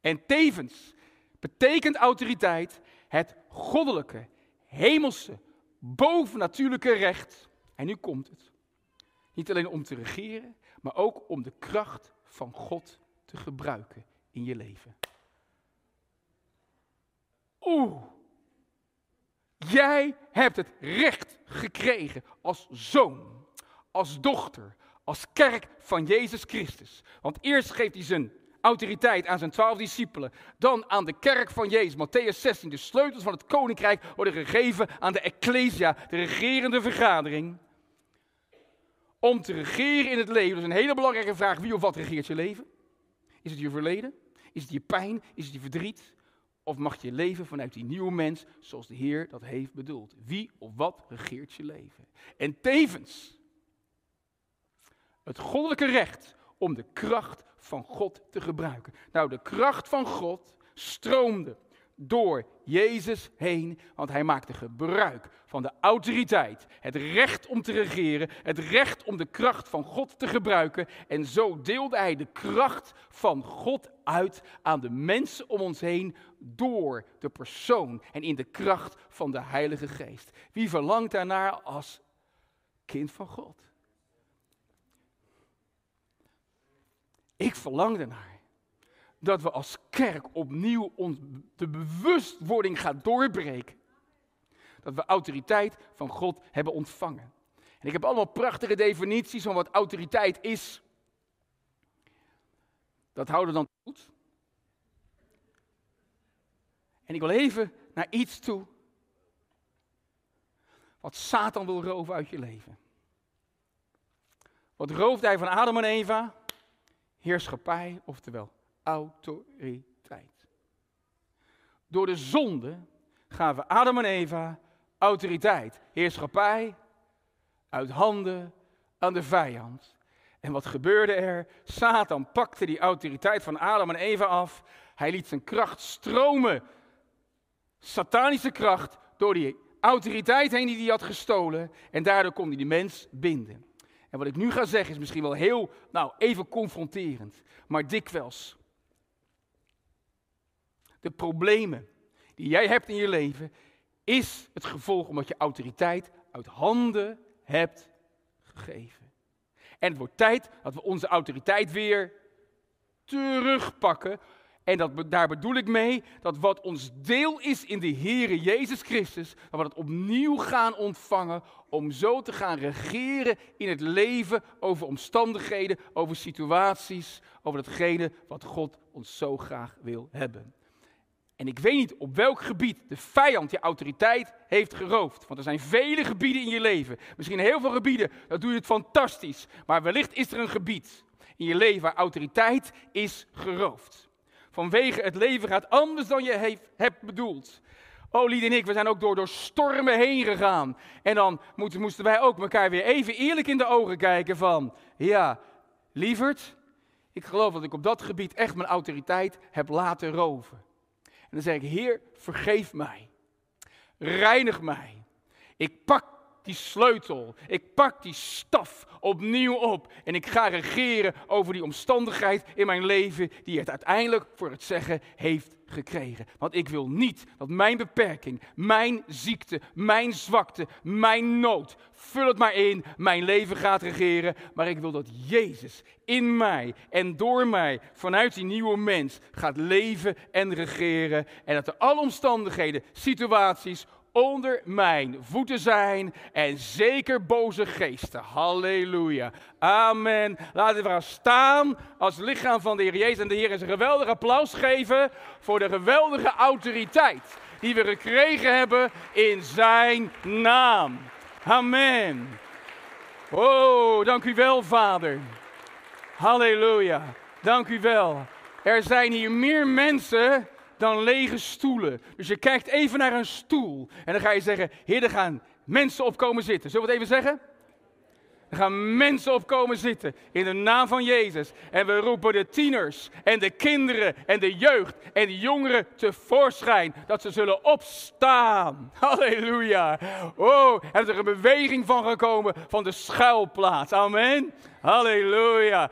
En tevens betekent autoriteit het goddelijke, hemelse, bovennatuurlijke recht. En nu komt het. Niet alleen om te regeren, maar ook om de kracht van God te gebruiken in je leven. Oeh, jij hebt het recht gekregen als zoon, als dochter, als kerk van Jezus Christus. Want eerst geeft hij zijn autoriteit aan zijn twaalf discipelen. Dan aan de kerk van Jezus. Matthäus 16. De sleutels van het koninkrijk worden gegeven aan de Ecclesia, de regerende vergadering om te regeren in het leven. Dat is een hele belangrijke vraag. Wie of wat regeert je leven? Is het je verleden? Is het je pijn? Is het je verdriet? Of mag je leven vanuit die nieuwe mens zoals de Heer dat heeft bedoeld? Wie of wat regeert je leven? En tevens het goddelijke recht om de kracht van God te gebruiken. Nou, de kracht van God stroomde door Jezus heen, want hij maakte gebruik van de autoriteit, het recht om te regeren, het recht om de kracht van God te gebruiken. En zo deelde hij de kracht van God uit aan de mensen om ons heen door de persoon en in de kracht van de Heilige Geest. Wie verlangt daarnaar als kind van God? Ik verlang ernaar dat we als kerk opnieuw de bewustwording gaan doorbreken. Dat we autoriteit van God hebben ontvangen. En ik heb allemaal prachtige definities van wat autoriteit is. Dat houden we dan goed. En ik wil even naar iets toe. Wat Satan wil roven uit je leven. Wat rooft hij van Adam en Eva? Heerschappij, oftewel autoriteit. Door de zonde gaven Adam en Eva autoriteit, heerschappij uit handen aan de vijand. En wat gebeurde er? Satan pakte die autoriteit van Adam en Eva af. Hij liet zijn kracht stromen. Satanische kracht door die autoriteit heen die hij had gestolen. En daardoor kon hij de mens binden. En wat ik nu ga zeggen is misschien wel heel, nou, even confronterend. Maar dikwijls de problemen die jij hebt in je leven, is het gevolg omdat je autoriteit uit handen hebt gegeven. En het wordt tijd dat we onze autoriteit weer terugpakken. En dat, daar bedoel ik mee dat wat ons deel is in de Heere Jezus Christus, dat we dat opnieuw gaan ontvangen om zo te gaan regeren in het leven over omstandigheden, over situaties, over datgene wat God ons zo graag wil hebben. En ik weet niet op welk gebied de vijand je autoriteit heeft geroofd. Want er zijn vele gebieden in je leven. Misschien heel veel gebieden, dat doe je het fantastisch. Maar wellicht is er een gebied in je leven waar autoriteit is geroofd. Vanwege het leven gaat anders dan je hebt bedoeld. Oh, Lied en ik, we zijn ook door, door stormen heen gegaan. En dan moesten wij ook elkaar weer even eerlijk in de ogen kijken van... Ja, lieverd, ik geloof dat ik op dat gebied echt mijn autoriteit heb laten roven. Dan zeg ik, Heer, vergeef mij. Reinig mij. Ik pak die sleutel, ik pak die staf opnieuw op en ik ga regeren over die omstandigheid in mijn leven die het uiteindelijk voor het zeggen heeft gekregen. Want ik wil niet dat mijn beperking, mijn ziekte, mijn zwakte, mijn nood, vul het maar in, mijn leven gaat regeren. Maar ik wil dat Jezus in mij en door mij vanuit die nieuwe mens gaat leven en regeren. En dat er alle omstandigheden, situaties, onder mijn voeten zijn en zeker boze geesten. Halleluja. Amen. Laten we gaan staan als lichaam van de Heer Jezus en de Heer eens een geweldig applaus geven voor de geweldige autoriteit die we gekregen hebben in zijn naam. Amen. Oh, dank u wel, Vader. Halleluja. Dank u wel. Er zijn hier meer mensen dan lege stoelen. Dus je kijkt even naar een stoel en dan ga je zeggen: Heer, er gaan mensen op komen zitten. Zullen we het even zeggen? Er gaan mensen op komen zitten in de naam van Jezus. En we roepen de tieners en de kinderen en de jeugd en de jongeren tevoorschijn. Dat ze zullen opstaan. [laughs] Halleluja. Oh, er is een beweging van gekomen van de schuilplaats. Amen. Halleluja.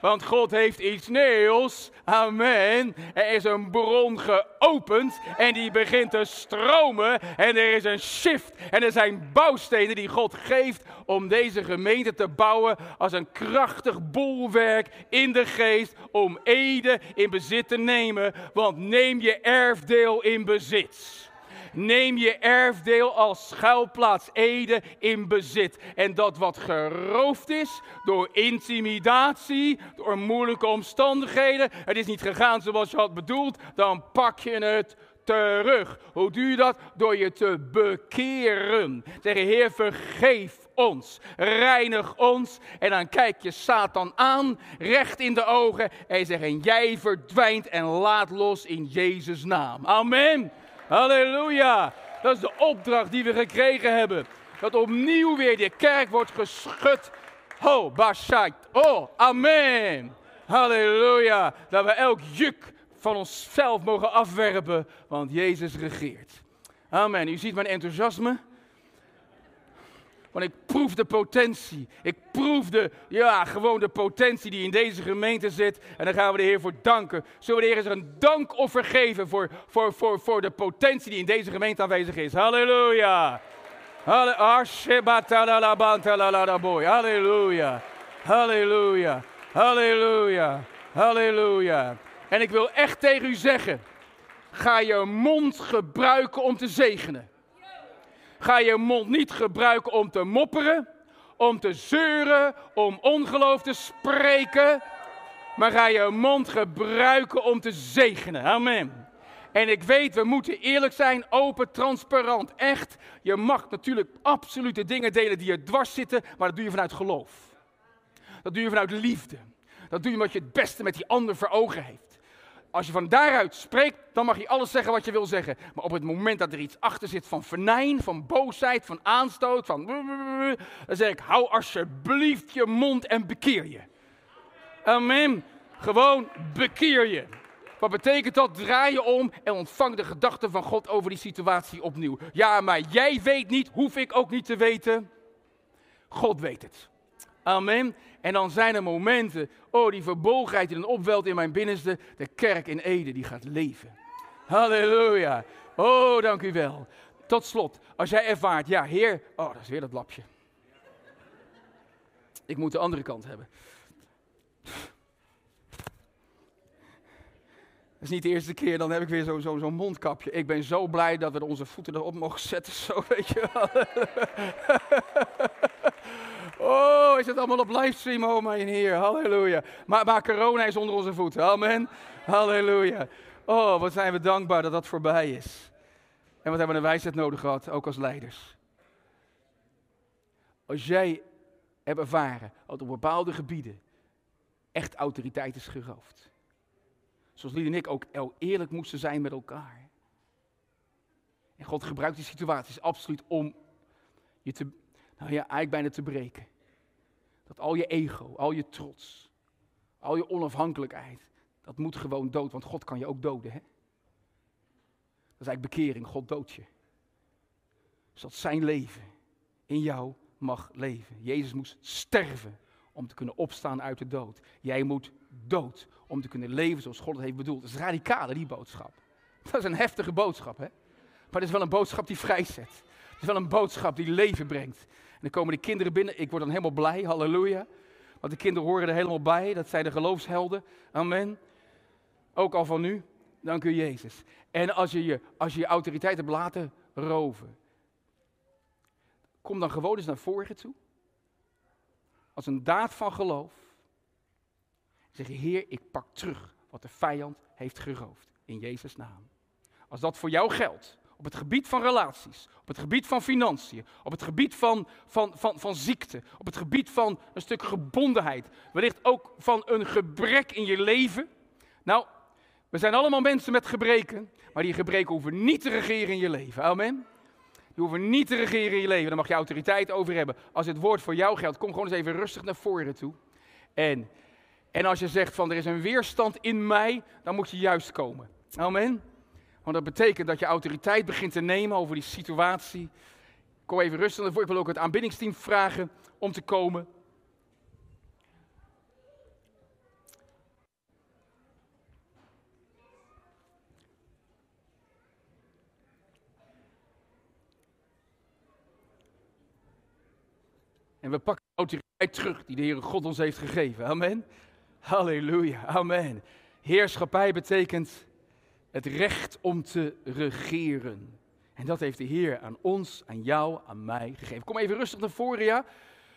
want God heeft iets nieuws. Amen. Er is een bron geopend en die begint te stromen. En er is een shift. En er zijn bouwstenen die God geeft om deze gemeente te bouwen als een krachtig bolwerk in de geest om Ede in bezit te nemen. Want neem je erfdeel in bezit. Neem je erfdeel als schuilplaats Ede in bezit. En dat wat geroofd is door intimidatie, door moeilijke omstandigheden, het is niet gegaan zoals je had bedoeld, dan pak je het terug. Hoe doe je dat? Door je te bekeren. Zeg, Heer, vergeef ons, reinig ons. En dan kijk je Satan aan, recht in de ogen. En je zegt, en jij verdwijnt en laat los in Jezus' naam. Amen. Halleluja. Dat is de opdracht die we gekregen hebben. Dat opnieuw weer de kerk wordt geschud. Ho, Bashait. Oh, amen. Halleluja. Dat we elk juk van onszelf mogen afwerpen, want Jezus regeert. Amen. U ziet mijn enthousiasme. Want ik proef de potentie. Ik proef de, ja, gewoon de potentie die in deze gemeente zit. En daar gaan we de Heer voor danken. Zullen we de Heer eens een dankoffer geven voor, voor, voor, voor de potentie die in deze gemeente aanwezig is. Halleluja. Halleluja. Halleluja. Halleluja. Halleluja. En ik wil echt tegen u zeggen: ga je mond gebruiken om te zegenen. Ga je mond niet gebruiken om te mopperen, om te zeuren, om ongeloof te spreken. Maar ga je mond gebruiken om te zegenen. Amen. En ik weet, we moeten eerlijk zijn, open, transparant, echt. Je mag natuurlijk absolute dingen delen die je dwars zitten, maar dat doe je vanuit geloof. Dat doe je vanuit liefde. Dat doe je omdat je het beste met die ander voor ogen heeft. Als je van daaruit spreekt, dan mag je alles zeggen wat je wil zeggen. Maar op het moment dat er iets achter zit van venijn, van boosheid, van aanstoot, van... Dan zeg ik, hou alsjeblieft je mond en bekeer je. Amen. Gewoon bekeer je. Wat betekent dat? Draai je om en ontvang de gedachten van God over die situatie opnieuw. Ja, maar jij weet niet, hoef ik ook niet te weten. God weet het. Amen. En dan zijn er momenten, oh die verbolgenheid die dan opwelt in mijn binnenste, de kerk in Ede die gaat leven. Halleluja. Oh, dank u wel. Tot slot, als jij ervaart, ja Heer, oh dat is weer dat lapje. Ik moet de andere kant hebben. Dat is niet de eerste keer, dan heb ik weer zo'n zo, zo mondkapje. Ik ben zo blij dat we onze voeten erop mogen zetten, zo weet je wel. [laughs] Oh, is het allemaal op livestream, oh mijn Heer. Halleluja. Maar, maar corona is onder onze voeten. Amen. Halleluja. Oh, wat zijn we dankbaar dat dat voorbij is. En wat hebben we een wijsheid nodig gehad, ook als leiders. Als jij hebt ervaren dat op bepaalde gebieden echt autoriteit is geroofd. Zoals Lied en ik ook eerlijk moesten zijn met elkaar. En God gebruikt die situaties absoluut om je te, nou ja, eigenlijk bijna te breken. Dat al je ego, al je trots, al je onafhankelijkheid, dat moet gewoon dood, want God kan je ook doden. Hè? Dat is eigenlijk bekering, God doodt je. Zodat zijn leven in jou mag leven. Jezus moest sterven om te kunnen opstaan uit de dood. Jij moet dood om te kunnen leven zoals God het heeft bedoeld. Dat is radicaal, die boodschap. [laughs] Dat is een heftige boodschap, hè? Maar het is wel een boodschap die vrijzet. Het is wel een boodschap die leven brengt dan komen de kinderen binnen. Ik word dan helemaal blij, halleluja. Want de kinderen horen er helemaal bij. Dat zijn de geloofshelden. Amen. Ook al van nu. Dank u Jezus. En als je je, als je, je autoriteit hebt laten roven. Kom dan gewoon eens naar voren toe. Als een daad van geloof. Zeg je, Heer, ik pak terug wat de vijand heeft geroofd. In Jezus' naam. Als dat voor jou geldt op het gebied van relaties, op het gebied van financiën, op het gebied van, van, van, van ziekte, op het gebied van een stuk gebondenheid, wellicht ook van een gebrek in je leven. Nou, we zijn allemaal mensen met gebreken, maar die gebreken hoeven niet te regeren in je leven. Amen. Die hoeven niet te regeren in je leven. Daar mag je autoriteit over hebben. Als het woord voor jou geldt, kom gewoon eens even rustig naar voren toe. En, en als je zegt van er is een weerstand in mij, dan moet je juist komen. Amen. Want dat betekent dat je autoriteit begint te nemen over die situatie. Kom even rustig ervoor. Ik wil ook het aanbiddingsteam vragen om te komen. En we pakken de autoriteit terug die de Heere God ons heeft gegeven. Amen. Halleluja. Amen. Heerschappij betekent het recht om te regeren. En dat heeft de Heer aan ons, aan jou, aan mij gegeven. Kom even rustig naar voren, ja.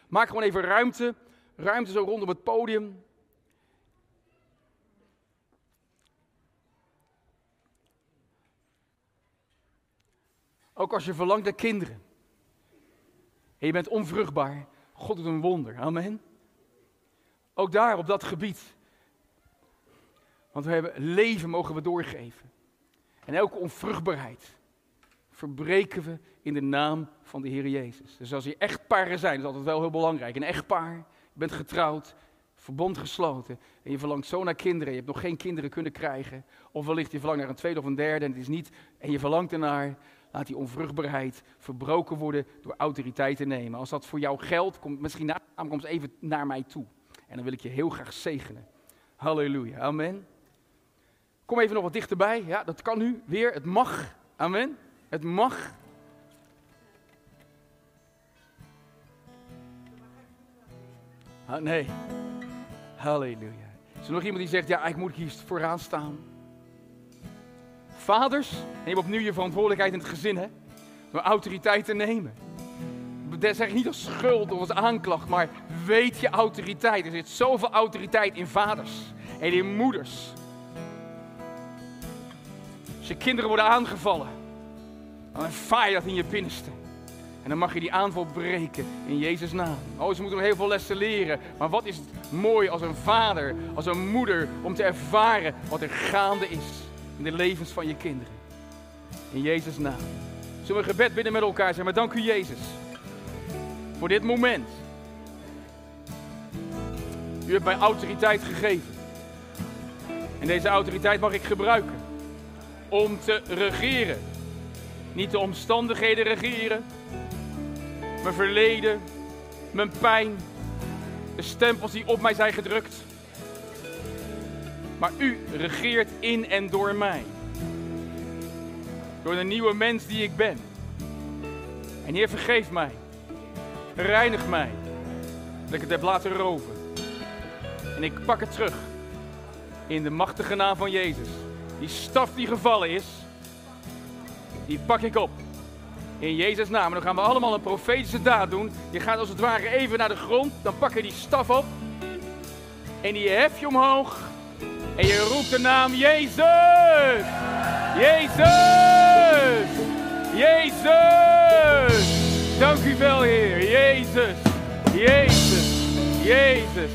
Maak gewoon even ruimte. Ruimte zo rondom het podium. Ook als je verlangt naar kinderen. En je bent onvruchtbaar. God doet een wonder. Amen. Ook daar op dat gebied. Want we hebben leven mogen we doorgeven. En elke onvruchtbaarheid verbreken we in de naam van de Heer Jezus. Dus als je echtparen zijn, dat is altijd wel heel belangrijk. Een echtpaar, je bent getrouwd, verbond gesloten en je verlangt zo naar kinderen. Je hebt nog geen kinderen kunnen krijgen. Of wellicht je verlangt naar een tweede of een derde en het is niet. En je verlangt ernaar. Laat die onvruchtbaarheid verbroken worden door autoriteit te nemen. Als dat voor jou geldt, kom misschien na, kom even naar mij toe. En dan wil ik je heel graag zegenen. Halleluja. Amen. Kom even nog wat dichterbij. Ja, dat kan nu weer. Het mag. Amen. Het mag. Ah, nee. Halleluja. Is er nog iemand die zegt, ja, ik moet hier vooraan staan? Vaders, neem opnieuw je verantwoordelijkheid in het gezin, hè? Door autoriteit te nemen. Dat zeg ik niet als schuld of als aanklacht, maar weet je autoriteit. Er zit zoveel autoriteit in vaders en in moeders. Je kinderen worden aangevallen, dan je dat in je binnenste. En dan mag je die aanval breken in Jezus' naam. Oh, ze moeten nog heel veel lessen leren. Maar wat is het mooi als een vader, als een moeder, om te ervaren wat er gaande is in de levens van je kinderen. In Jezus' naam. Zullen we gebed binnen met elkaar zijn? Maar dank u Jezus. Voor dit moment. U hebt mij autoriteit gegeven. En deze autoriteit mag ik gebruiken. Om te regeren. Niet de omstandigheden regeren. Mijn verleden. Mijn pijn. De stempels die op mij zijn gedrukt. Maar u regeert in en door mij. Door de nieuwe mens die ik ben. En Heer, vergeef mij. Reinig mij. Dat ik het heb laten roven. En ik pak het terug. In de machtige naam van Jezus. Die staf die gevallen is. Die pak ik op. In Jezus' naam. En dan gaan we allemaal een profetische daad doen. Je gaat als het ware even naar de grond. Dan pak je die staf op. En die hef je omhoog. En je roept de naam Jezus. Jezus. Jezus. Dank u wel, Heer. Jezus. Jezus. Jezus.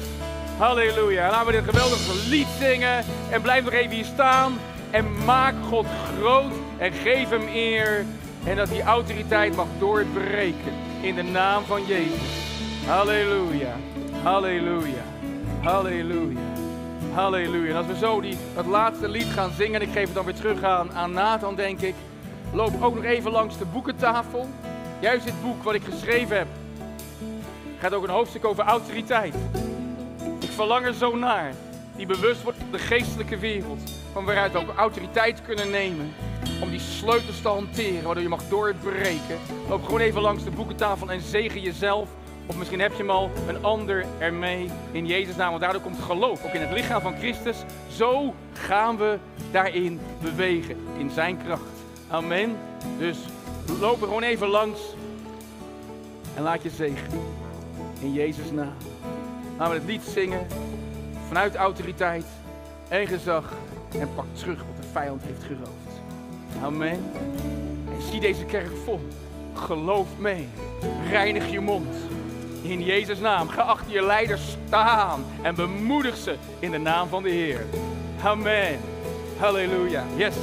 Halleluja. Laten we dit geweldige lied zingen. En blijf nog even hier staan. En maak God groot. En geef hem eer. En dat die autoriteit mag doorbreken. In de naam van Jezus. Halleluja. Halleluja. Halleluja. Halleluja. En als we zo die, dat laatste lied gaan zingen, en ik geef het dan weer terug aan, aan Nathan, denk ik. Loop ook nog even langs de boekentafel. Juist dit boek wat ik geschreven heb, gaat ook een hoofdstuk over autoriteit. Ik verlang er zo naar. Die bewust wordt van de geestelijke wereld. Van waaruit we ook autoriteit kunnen nemen. Om die sleutels te hanteren, waardoor je mag doorbreken. Loop gewoon even langs de boekentafel en zegen jezelf of misschien heb je hem al een ander ermee in Jezus' naam. Want daardoor komt geloof, ook in het lichaam van Christus. Zo gaan we daarin bewegen, in zijn kracht. Amen. Dus loop er gewoon even langs en laat je zegen. In Jezus' naam. Laten we het lied zingen vanuit autoriteit en gezag. En pak terug wat de vijand heeft geroofd. Amen. En zie deze kerk vol. Geloof mee. Reinig je mond. In Jezus' naam. Ga achter je leiders staan en bemoedig ze in de naam van de Heer. Amen. Halleluja. Yes.